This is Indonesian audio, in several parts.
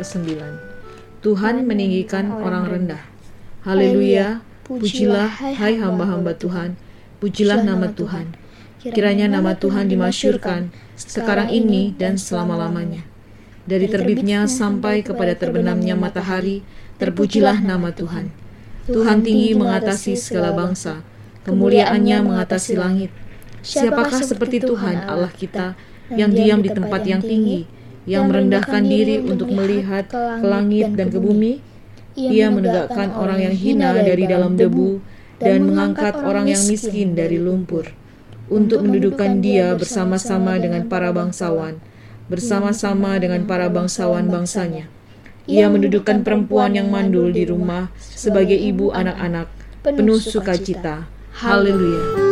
ke-9. Tuhan meninggikan orang rendah. Haleluya, pujilah hai hamba-hamba Tuhan, pujilah nama Tuhan. Kiranya nama Tuhan dimasyurkan sekarang ini dan selama-lamanya. Dari terbitnya sampai kepada terbenamnya matahari, terpujilah nama Tuhan. Tuhan. Tinggi mengatasi segala bangsa, kemuliaannya mengatasi langit. Siapakah seperti Tuhan Allah kita yang diam di tempat yang tinggi, yang merendahkan diri untuk melihat ke langit dan ke bumi? Ia menegakkan orang yang hina dari dalam debu dan mengangkat orang yang miskin dari lumpur untuk mendudukkan dia bersama-sama dengan para bangsawan, bersama-sama dengan para bangsawan bangsanya. Ia mendudukkan perempuan yang mandul di rumah sebagai ibu anak-anak, penuh sukacita. Haleluya.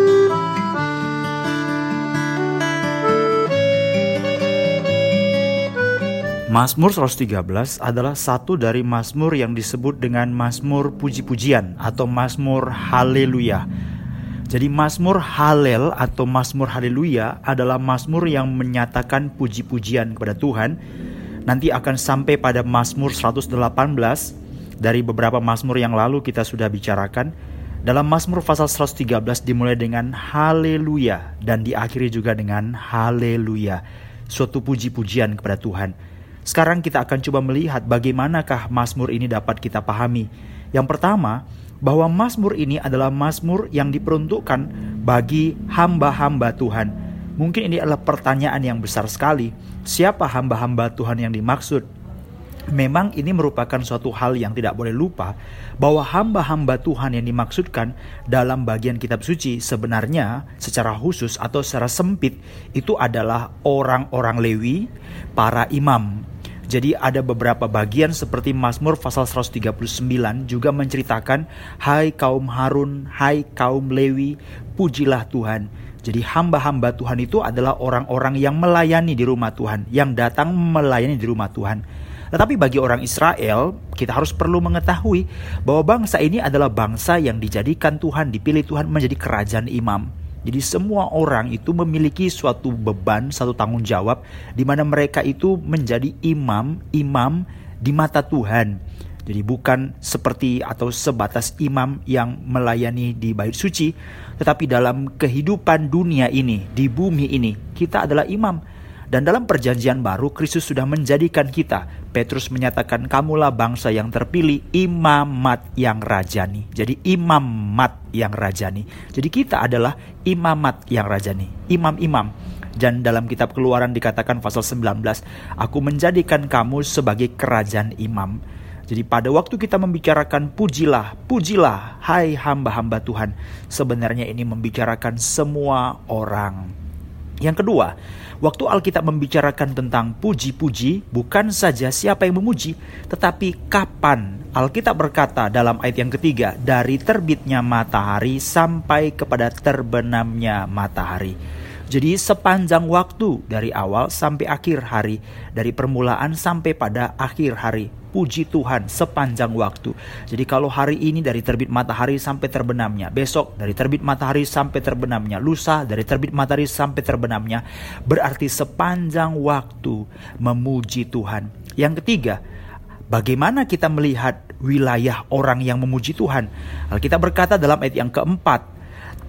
Mazmur 113 adalah satu dari mazmur yang disebut dengan mazmur puji-pujian atau mazmur haleluya. Jadi Mazmur Halel atau Mazmur Haleluya adalah Mazmur yang menyatakan puji-pujian kepada Tuhan. Nanti akan sampai pada Mazmur 118 dari beberapa Mazmur yang lalu kita sudah bicarakan. Dalam Mazmur pasal 113 dimulai dengan Haleluya dan diakhiri juga dengan Haleluya. Suatu puji-pujian kepada Tuhan. Sekarang kita akan coba melihat bagaimanakah Mazmur ini dapat kita pahami. Yang pertama, bahwa Mazmur ini adalah Mazmur yang diperuntukkan bagi hamba-hamba Tuhan. Mungkin ini adalah pertanyaan yang besar sekali. Siapa hamba-hamba Tuhan yang dimaksud? Memang ini merupakan suatu hal yang tidak boleh lupa bahwa hamba-hamba Tuhan yang dimaksudkan dalam bagian kitab suci sebenarnya secara khusus atau secara sempit itu adalah orang-orang Lewi, para imam, jadi ada beberapa bagian seperti Mazmur pasal 139 juga menceritakan Hai kaum Harun, hai kaum Lewi, pujilah Tuhan. Jadi hamba-hamba Tuhan itu adalah orang-orang yang melayani di rumah Tuhan, yang datang melayani di rumah Tuhan. Tetapi bagi orang Israel, kita harus perlu mengetahui bahwa bangsa ini adalah bangsa yang dijadikan Tuhan, dipilih Tuhan menjadi kerajaan imam. Jadi semua orang itu memiliki suatu beban, satu tanggung jawab di mana mereka itu menjadi imam, imam di mata Tuhan. Jadi bukan seperti atau sebatas imam yang melayani di bait suci, tetapi dalam kehidupan dunia ini, di bumi ini, kita adalah imam dan dalam perjanjian baru Kristus sudah menjadikan kita. Petrus menyatakan kamulah bangsa yang terpilih imamat yang rajani. Jadi imamat yang rajani. Jadi kita adalah imamat yang rajani. Imam-imam. Dan dalam kitab keluaran dikatakan pasal 19. Aku menjadikan kamu sebagai kerajaan imam. Jadi pada waktu kita membicarakan pujilah, pujilah, hai hamba-hamba Tuhan. Sebenarnya ini membicarakan semua orang. Yang kedua, Waktu Alkitab membicarakan tentang puji-puji, bukan saja siapa yang memuji, tetapi kapan. Alkitab berkata dalam ayat yang ketiga, dari terbitnya matahari sampai kepada terbenamnya matahari. Jadi sepanjang waktu dari awal sampai akhir hari, dari permulaan sampai pada akhir hari, puji Tuhan sepanjang waktu. Jadi kalau hari ini dari terbit matahari sampai terbenamnya, besok dari terbit matahari sampai terbenamnya, lusa dari terbit matahari sampai terbenamnya, berarti sepanjang waktu memuji Tuhan. Yang ketiga, bagaimana kita melihat wilayah orang yang memuji Tuhan? Kita berkata dalam ayat yang keempat,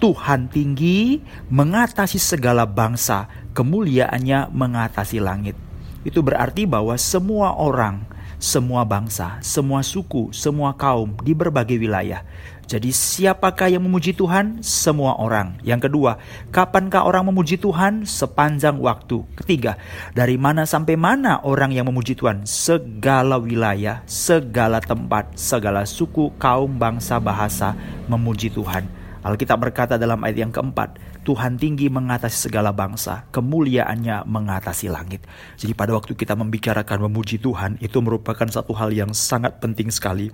Tuhan tinggi mengatasi segala bangsa, kemuliaannya mengatasi langit. Itu berarti bahwa semua orang semua bangsa, semua suku, semua kaum di berbagai wilayah. Jadi siapakah yang memuji Tuhan? Semua orang. Yang kedua, kapankah orang memuji Tuhan? Sepanjang waktu. Ketiga, dari mana sampai mana orang yang memuji Tuhan? Segala wilayah, segala tempat, segala suku, kaum, bangsa, bahasa memuji Tuhan. Alkitab berkata dalam ayat yang keempat, Tuhan tinggi mengatasi segala bangsa, kemuliaannya mengatasi langit. Jadi pada waktu kita membicarakan memuji Tuhan, itu merupakan satu hal yang sangat penting sekali.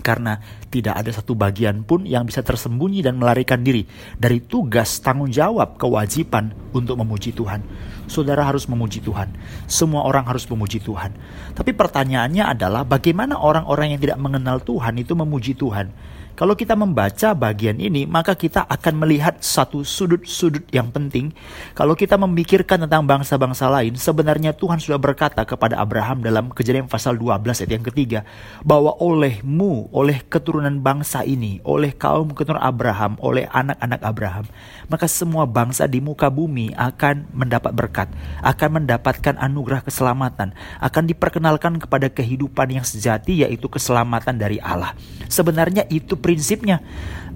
Karena tidak ada satu bagian pun yang bisa tersembunyi dan melarikan diri dari tugas tanggung jawab kewajiban untuk memuji Tuhan. saudara harus memuji Tuhan. Semua orang harus memuji Tuhan. Tapi pertanyaannya adalah bagaimana orang-orang yang tidak mengenal Tuhan itu memuji Tuhan? Kalau kita membaca bagian ini, maka kita akan melihat satu sudut-sudut yang penting. Kalau kita memikirkan tentang bangsa-bangsa lain, sebenarnya Tuhan sudah berkata kepada Abraham dalam kejadian pasal 12 ayat yang ketiga, bahwa olehmu, oleh keturunan bangsa ini, oleh kaum keturunan Abraham, oleh anak-anak Abraham, maka semua bangsa di muka bumi akan mendapat berkat, akan mendapatkan anugerah keselamatan, akan diperkenalkan kepada kehidupan yang sejati yaitu keselamatan dari Allah. Sebenarnya itu prinsipnya.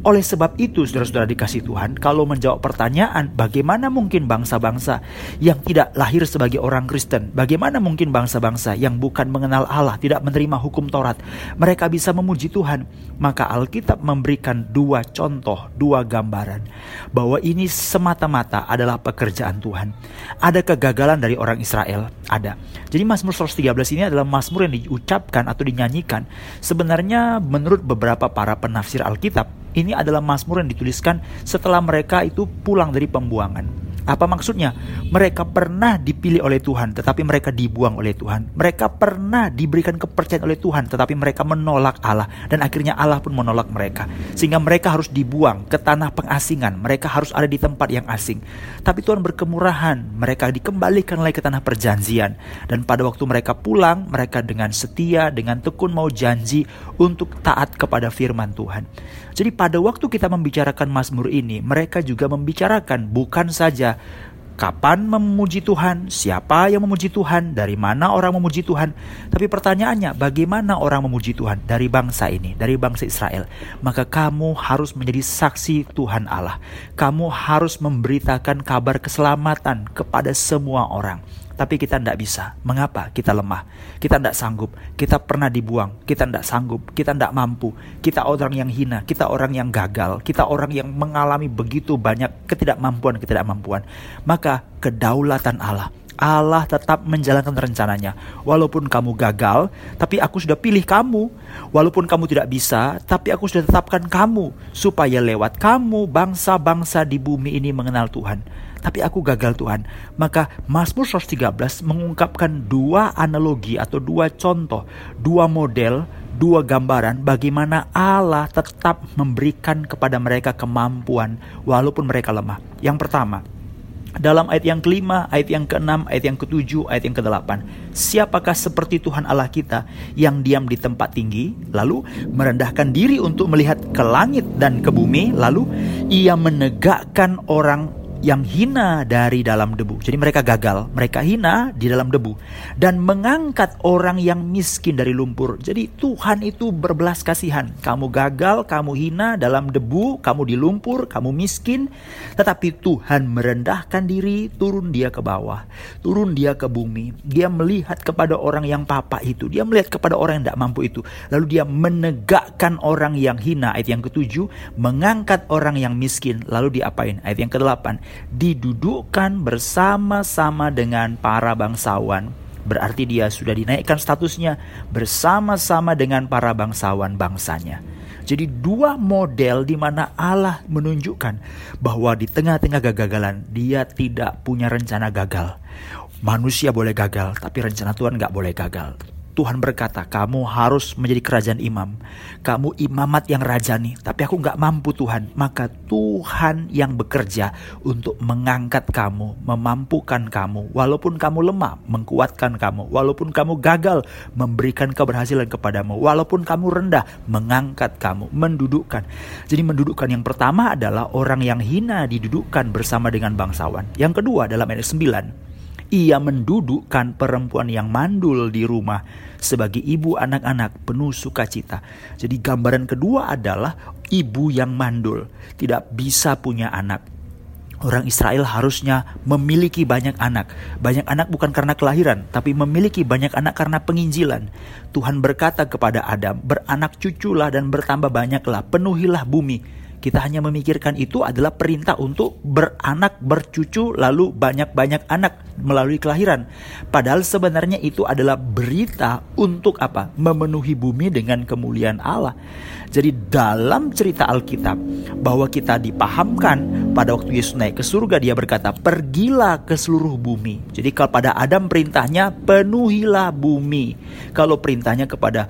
Oleh sebab itu, saudara-saudara dikasih Tuhan, kalau menjawab pertanyaan, bagaimana mungkin bangsa-bangsa yang tidak lahir sebagai orang Kristen, bagaimana mungkin bangsa-bangsa yang bukan mengenal Allah, tidak menerima hukum Taurat, mereka bisa memuji Tuhan? Maka Alkitab memberikan dua contoh, dua gambaran, bahwa ini semata-mata adalah pekerjaan Tuhan. Ada kegagalan dari orang Israel, ada. Jadi Mazmur 113 ini adalah Mazmur yang diucapkan atau dinyanyikan. Sebenarnya menurut beberapa para penafsir Alkitab, ini adalah Mazmur yang dituliskan setelah mereka itu pulang dari pembuangan. Apa maksudnya? Mereka pernah dipilih oleh Tuhan, tetapi mereka dibuang oleh Tuhan. Mereka pernah diberikan kepercayaan oleh Tuhan, tetapi mereka menolak Allah, dan akhirnya Allah pun menolak mereka, sehingga mereka harus dibuang ke tanah pengasingan. Mereka harus ada di tempat yang asing, tapi Tuhan berkemurahan. Mereka dikembalikan lagi ke tanah perjanjian, dan pada waktu mereka pulang, mereka dengan setia, dengan tekun mau janji untuk taat kepada firman Tuhan. Jadi, pada waktu kita membicarakan Mazmur ini, mereka juga membicarakan bukan saja Kapan memuji Tuhan? Siapa yang memuji Tuhan? Dari mana orang memuji Tuhan? Tapi pertanyaannya, bagaimana orang memuji Tuhan? Dari bangsa ini, dari bangsa Israel. Maka kamu harus menjadi saksi Tuhan Allah. Kamu harus memberitakan kabar keselamatan kepada semua orang tapi kita tidak bisa. Mengapa? Kita lemah. Kita tidak sanggup. Kita pernah dibuang. Kita tidak sanggup. Kita tidak mampu. Kita orang yang hina. Kita orang yang gagal. Kita orang yang mengalami begitu banyak ketidakmampuan-ketidakmampuan. Maka kedaulatan Allah. Allah tetap menjalankan rencananya. Walaupun kamu gagal, tapi aku sudah pilih kamu. Walaupun kamu tidak bisa, tapi aku sudah tetapkan kamu. Supaya lewat kamu, bangsa-bangsa di bumi ini mengenal Tuhan tapi aku gagal Tuhan. Maka Mazmur 113 mengungkapkan dua analogi atau dua contoh, dua model, dua gambaran bagaimana Allah tetap memberikan kepada mereka kemampuan walaupun mereka lemah. Yang pertama, dalam ayat yang kelima, ayat yang keenam, ayat yang ketujuh, ayat yang kedelapan. Siapakah seperti Tuhan Allah kita yang diam di tempat tinggi, lalu merendahkan diri untuk melihat ke langit dan ke bumi, lalu ia menegakkan orang yang hina dari dalam debu. Jadi mereka gagal, mereka hina di dalam debu dan mengangkat orang yang miskin dari lumpur. Jadi Tuhan itu berbelas kasihan. Kamu gagal, kamu hina dalam debu, kamu di lumpur, kamu miskin, tetapi Tuhan merendahkan diri, turun dia ke bawah, turun dia ke bumi. Dia melihat kepada orang yang papa itu, dia melihat kepada orang yang tidak mampu itu. Lalu dia menegakkan orang yang hina, ayat yang ketujuh, mengangkat orang yang miskin. Lalu diapain? Ayat yang kedelapan, didudukkan bersama-sama dengan para bangsawan. Berarti dia sudah dinaikkan statusnya bersama-sama dengan para bangsawan bangsanya. Jadi dua model di mana Allah menunjukkan bahwa di tengah-tengah kegagalan dia tidak punya rencana gagal. Manusia boleh gagal, tapi rencana Tuhan nggak boleh gagal. Tuhan berkata, kamu harus menjadi kerajaan imam. Kamu imamat yang rajani, tapi aku nggak mampu Tuhan. Maka Tuhan yang bekerja untuk mengangkat kamu, memampukan kamu. Walaupun kamu lemah, mengkuatkan kamu. Walaupun kamu gagal, memberikan keberhasilan kepadamu. Walaupun kamu rendah, mengangkat kamu, mendudukkan. Jadi mendudukkan yang pertama adalah orang yang hina didudukkan bersama dengan bangsawan. Yang kedua dalam ayat 9, ia mendudukkan perempuan yang mandul di rumah sebagai ibu anak-anak penuh sukacita. Jadi gambaran kedua adalah ibu yang mandul, tidak bisa punya anak. Orang Israel harusnya memiliki banyak anak. Banyak anak bukan karena kelahiran, tapi memiliki banyak anak karena penginjilan. Tuhan berkata kepada Adam, "Beranak cuculah dan bertambah banyaklah, penuhilah bumi." Kita hanya memikirkan itu adalah perintah untuk beranak, bercucu, lalu banyak-banyak anak melalui kelahiran. Padahal sebenarnya itu adalah berita untuk apa? Memenuhi bumi dengan kemuliaan Allah. Jadi dalam cerita Alkitab bahwa kita dipahamkan pada waktu Yesus naik ke surga dia berkata pergilah ke seluruh bumi. Jadi kalau pada Adam perintahnya penuhilah bumi. Kalau perintahnya kepada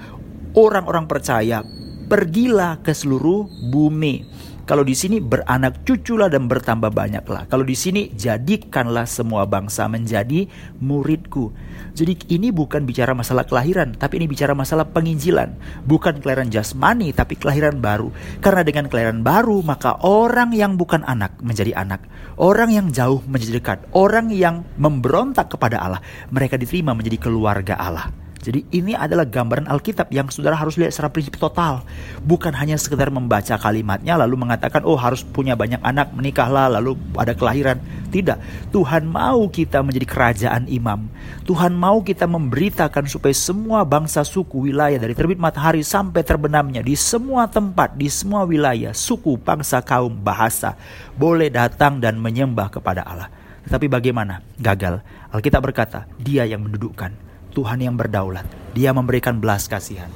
orang-orang percaya pergilah ke seluruh bumi. Kalau di sini beranak cuculah dan bertambah banyaklah. Kalau di sini jadikanlah semua bangsa menjadi muridku. Jadi ini bukan bicara masalah kelahiran, tapi ini bicara masalah penginjilan. Bukan kelahiran jasmani, tapi kelahiran baru. Karena dengan kelahiran baru, maka orang yang bukan anak menjadi anak. Orang yang jauh menjadi dekat. Orang yang memberontak kepada Allah, mereka diterima menjadi keluarga Allah. Jadi ini adalah gambaran Alkitab yang saudara harus lihat secara prinsip total. Bukan hanya sekedar membaca kalimatnya lalu mengatakan oh harus punya banyak anak, menikahlah lalu ada kelahiran. Tidak. Tuhan mau kita menjadi kerajaan imam. Tuhan mau kita memberitakan supaya semua bangsa suku wilayah dari terbit matahari sampai terbenamnya di semua tempat, di semua wilayah, suku, bangsa, kaum, bahasa boleh datang dan menyembah kepada Allah. Tetapi bagaimana? Gagal. Alkitab berkata, dia yang mendudukkan Tuhan yang berdaulat. Dia memberikan belas kasihan.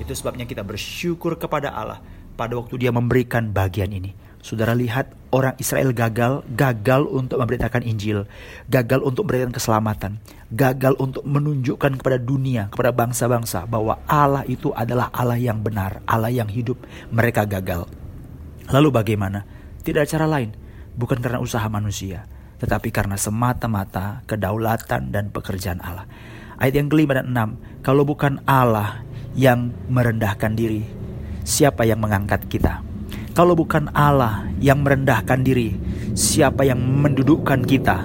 Itu sebabnya kita bersyukur kepada Allah pada waktu dia memberikan bagian ini. Saudara lihat orang Israel gagal, gagal untuk memberitakan Injil, gagal untuk memberikan keselamatan, gagal untuk menunjukkan kepada dunia, kepada bangsa-bangsa bahwa Allah itu adalah Allah yang benar, Allah yang hidup. Mereka gagal. Lalu bagaimana? Tidak ada cara lain, bukan karena usaha manusia, tetapi karena semata-mata kedaulatan dan pekerjaan Allah. Ayat yang kelima dan enam. Kalau bukan Allah yang merendahkan diri, siapa yang mengangkat kita? Kalau bukan Allah yang merendahkan diri, siapa yang mendudukkan kita?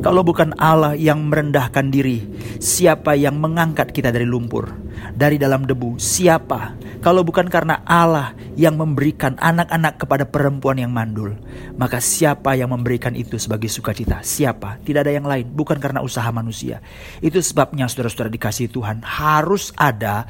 Kalau bukan Allah yang merendahkan diri, siapa yang mengangkat kita dari lumpur, dari dalam debu? Siapa? Kalau bukan karena Allah yang memberikan anak-anak kepada perempuan yang mandul, maka siapa yang memberikan itu sebagai sukacita? Siapa? Tidak ada yang lain, bukan karena usaha manusia. Itu sebabnya saudara-saudara dikasih Tuhan harus ada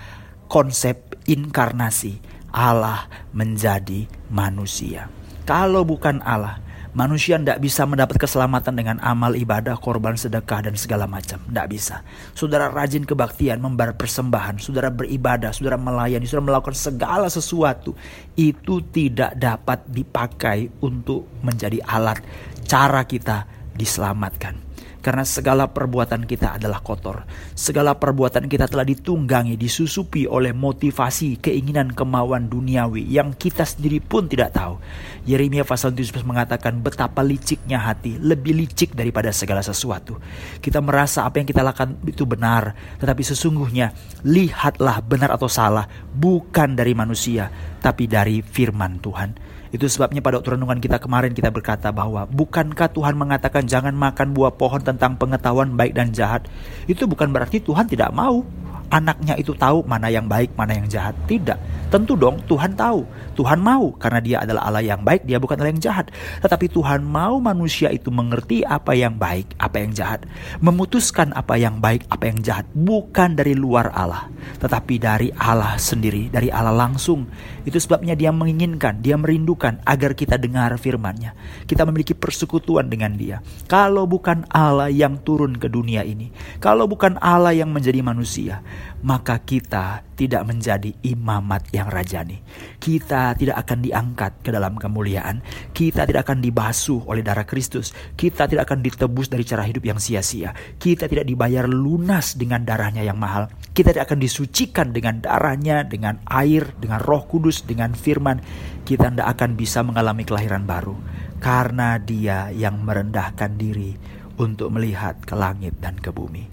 konsep inkarnasi. Allah menjadi manusia. Kalau bukan Allah, Manusia tidak bisa mendapat keselamatan dengan amal ibadah, korban sedekah, dan segala macam. Tidak bisa. Saudara rajin kebaktian, membayar persembahan, saudara beribadah, saudara melayani, saudara melakukan segala sesuatu. Itu tidak dapat dipakai untuk menjadi alat cara kita diselamatkan. Karena segala perbuatan kita adalah kotor. Segala perbuatan kita telah ditunggangi, disusupi oleh motivasi, keinginan, kemauan duniawi yang kita sendiri pun tidak tahu. Yeremia pasal 17 mengatakan betapa liciknya hati, lebih licik daripada segala sesuatu. Kita merasa apa yang kita lakukan itu benar, tetapi sesungguhnya lihatlah benar atau salah bukan dari manusia, tapi dari firman Tuhan. Itu sebabnya pada waktu renungan kita kemarin kita berkata bahwa bukankah Tuhan mengatakan jangan makan buah pohon tentang pengetahuan baik dan jahat. Itu bukan berarti Tuhan tidak mau anaknya itu tahu mana yang baik, mana yang jahat. Tidak. Tentu dong Tuhan tahu. Tuhan mau karena dia adalah Allah yang baik, dia bukan Allah yang jahat. Tetapi Tuhan mau manusia itu mengerti apa yang baik, apa yang jahat. Memutuskan apa yang baik, apa yang jahat. Bukan dari luar Allah. Tetapi dari Allah sendiri, dari Allah langsung. Itu sebabnya dia menginginkan, dia merindukan agar kita dengar firmannya. Kita memiliki persekutuan dengan dia. Kalau bukan Allah yang turun ke dunia ini. Kalau bukan Allah yang menjadi manusia maka kita tidak menjadi imamat yang rajani. Kita tidak akan diangkat ke dalam kemuliaan. Kita tidak akan dibasuh oleh darah Kristus. Kita tidak akan ditebus dari cara hidup yang sia-sia. Kita tidak dibayar lunas dengan darahnya yang mahal. Kita tidak akan disucikan dengan darahnya, dengan air, dengan roh kudus, dengan firman. Kita tidak akan bisa mengalami kelahiran baru. Karena dia yang merendahkan diri untuk melihat ke langit dan ke bumi.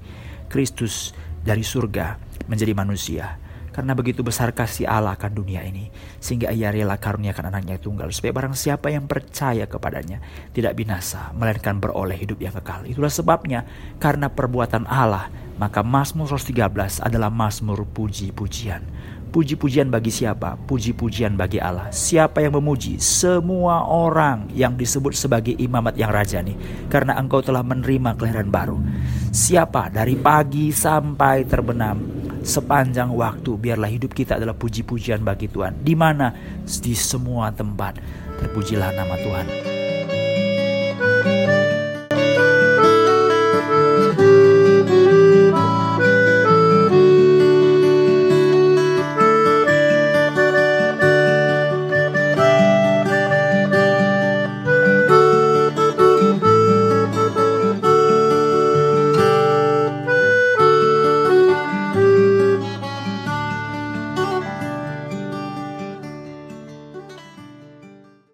Kristus dari surga menjadi manusia. Karena begitu besar kasih Allah akan dunia ini, sehingga ia rela karuniakan anaknya tunggal, supaya barang siapa yang percaya kepadanya tidak binasa, melainkan beroleh hidup yang kekal. Itulah sebabnya, karena perbuatan Allah, maka Mazmur 113 adalah Mazmur puji-pujian. Puji-pujian bagi siapa? Puji-pujian bagi Allah. Siapa yang memuji? Semua orang yang disebut sebagai imamat yang rajani. Karena engkau telah menerima kelahiran baru. Siapa dari pagi sampai terbenam sepanjang waktu. Biarlah hidup kita adalah puji-pujian bagi Tuhan. Di mana? Di semua tempat. Terpujilah nama Tuhan.